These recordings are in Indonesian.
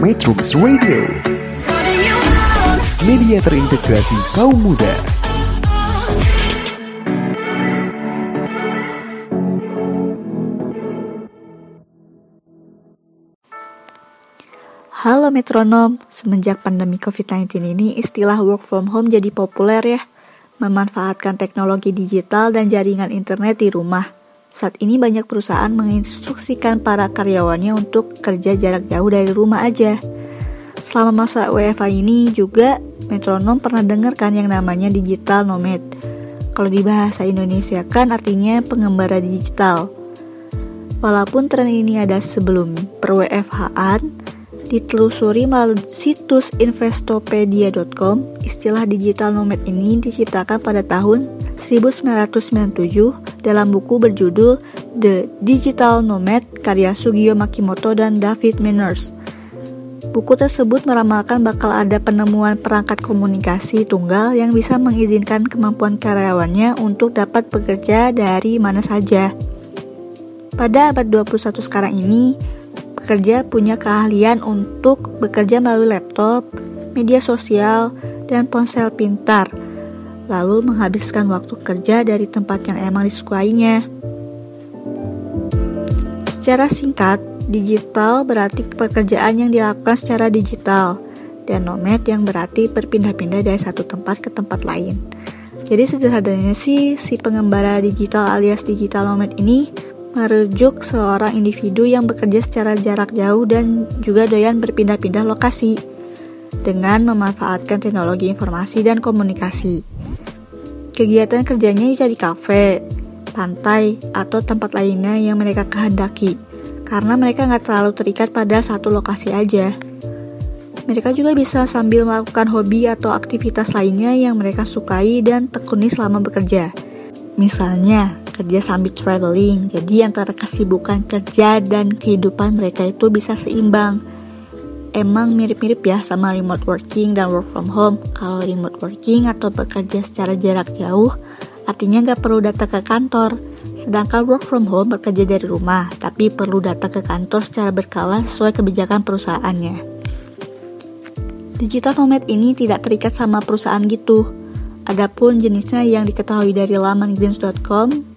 Metrums Radio Media terintegrasi kaum muda Halo metronom, semenjak pandemi COVID-19 ini istilah work from home jadi populer ya. Memanfaatkan teknologi digital dan jaringan internet di rumah. Saat ini banyak perusahaan menginstruksikan para karyawannya untuk kerja jarak jauh dari rumah aja. Selama masa WFA ini juga metronom pernah dengar kan yang namanya digital nomad. Kalau di bahasa Indonesia kan artinya pengembara digital. Walaupun tren ini ada sebelum per WFH-an, Ditelusuri melalui situs investopedia.com, istilah digital nomad ini diciptakan pada tahun 1997 dalam buku berjudul The Digital Nomad karya Sugio Makimoto dan David Manners. Buku tersebut meramalkan bakal ada penemuan perangkat komunikasi tunggal yang bisa mengizinkan kemampuan karyawannya untuk dapat bekerja dari mana saja. Pada abad 21 sekarang ini, pekerja punya keahlian untuk bekerja melalui laptop, media sosial, dan ponsel pintar, lalu menghabiskan waktu kerja dari tempat yang emang disukainya. Secara singkat, digital berarti pekerjaan yang dilakukan secara digital, dan nomad yang berarti berpindah-pindah dari satu tempat ke tempat lain. Jadi sederhananya sih, si pengembara digital alias digital nomad ini merujuk seorang individu yang bekerja secara jarak jauh dan juga doyan berpindah-pindah lokasi dengan memanfaatkan teknologi informasi dan komunikasi. Kegiatan kerjanya bisa di kafe, pantai, atau tempat lainnya yang mereka kehendaki, karena mereka nggak terlalu terikat pada satu lokasi aja. Mereka juga bisa sambil melakukan hobi atau aktivitas lainnya yang mereka sukai dan tekuni selama bekerja. Misalnya, kerja sambil traveling. Jadi antara kesibukan kerja dan kehidupan mereka itu bisa seimbang. Emang mirip-mirip ya sama remote working dan work from home. Kalau remote working atau bekerja secara jarak jauh, artinya nggak perlu datang ke kantor. Sedangkan work from home bekerja dari rumah, tapi perlu datang ke kantor secara berkala sesuai kebijakan perusahaannya. Digital nomad ini tidak terikat sama perusahaan gitu. Adapun jenisnya yang diketahui dari laman greens.com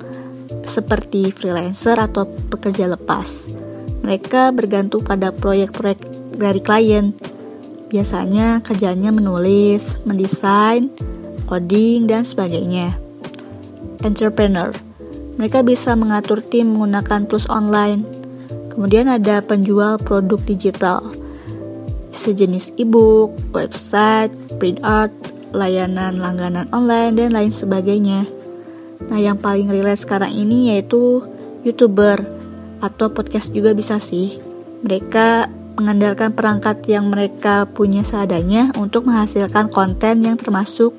seperti freelancer atau pekerja lepas. Mereka bergantung pada proyek-proyek dari klien. Biasanya kerjanya menulis, mendesain, coding, dan sebagainya. Entrepreneur. Mereka bisa mengatur tim menggunakan tools online. Kemudian ada penjual produk digital. Sejenis e-book, website, print art, layanan langganan online, dan lain sebagainya. Nah, yang paling relate sekarang ini yaitu YouTuber atau podcast juga bisa sih. Mereka mengandalkan perangkat yang mereka punya seadanya untuk menghasilkan konten yang termasuk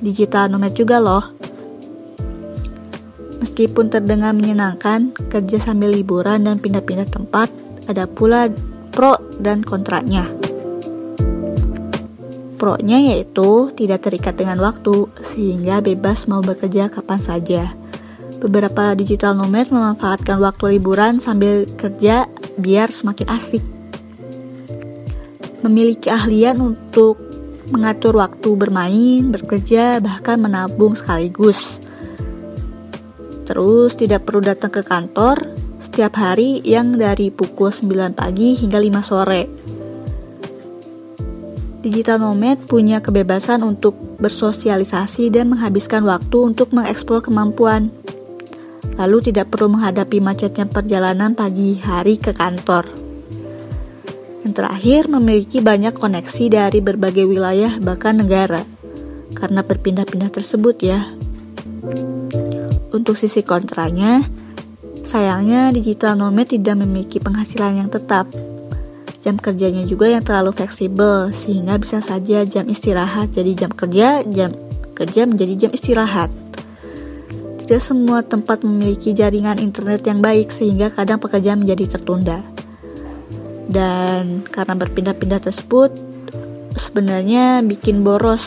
digital nomad juga loh. Meskipun terdengar menyenangkan, kerja sambil liburan dan pindah-pindah tempat, ada pula pro dan kontraknya. Pro-nya yaitu tidak terikat dengan waktu, sehingga bebas mau bekerja kapan saja. Beberapa digital nomad memanfaatkan waktu liburan sambil kerja biar semakin asik. Memiliki keahlian untuk mengatur waktu bermain, bekerja, bahkan menabung sekaligus. Terus tidak perlu datang ke kantor setiap hari yang dari pukul 9 pagi hingga 5 sore Digital nomad punya kebebasan untuk bersosialisasi dan menghabiskan waktu untuk mengeksplor kemampuan. Lalu tidak perlu menghadapi macetnya perjalanan pagi hari ke kantor. Terakhir, memiliki banyak koneksi dari berbagai wilayah bahkan negara. Karena berpindah-pindah tersebut ya. Untuk sisi kontranya, sayangnya digital nomad tidak memiliki penghasilan yang tetap Jam kerjanya juga yang terlalu fleksibel sehingga bisa saja jam istirahat jadi jam kerja, jam kerja menjadi jam istirahat. Tidak semua tempat memiliki jaringan internet yang baik sehingga kadang pekerjaan menjadi tertunda. Dan karena berpindah-pindah tersebut sebenarnya bikin boros.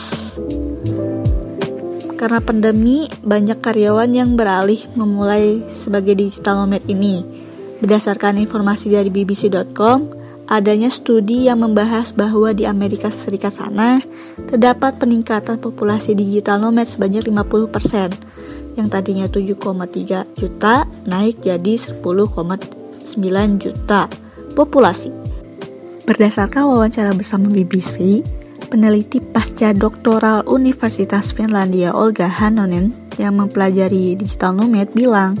Karena pandemi, banyak karyawan yang beralih memulai sebagai digital nomad ini. Berdasarkan informasi dari bbc.com, adanya studi yang membahas bahwa di Amerika Serikat sana terdapat peningkatan populasi digital nomad sebanyak 50%, yang tadinya 7,3 juta naik jadi 10,9 juta populasi. Berdasarkan wawancara bersama BBC, peneliti pasca doktoral Universitas Finlandia Olga Hanonen yang mempelajari digital nomad bilang,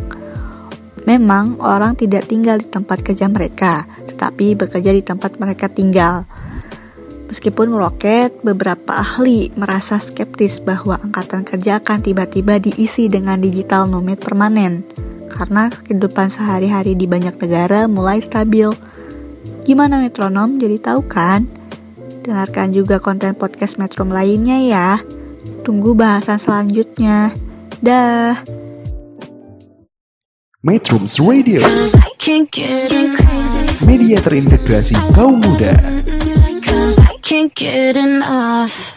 memang orang tidak tinggal di tempat kerja mereka, tetapi bekerja di tempat mereka tinggal. Meskipun meroket, beberapa ahli merasa skeptis bahwa angkatan kerja akan tiba-tiba diisi dengan digital nomad permanen, karena kehidupan sehari-hari di banyak negara mulai stabil. Gimana metronom? Jadi tahu kan? Dengarkan juga konten podcast Metrum lainnya ya. Tunggu bahasan selanjutnya. Dah. Metrums Radio Media terintegrasi kaum muda can't get enough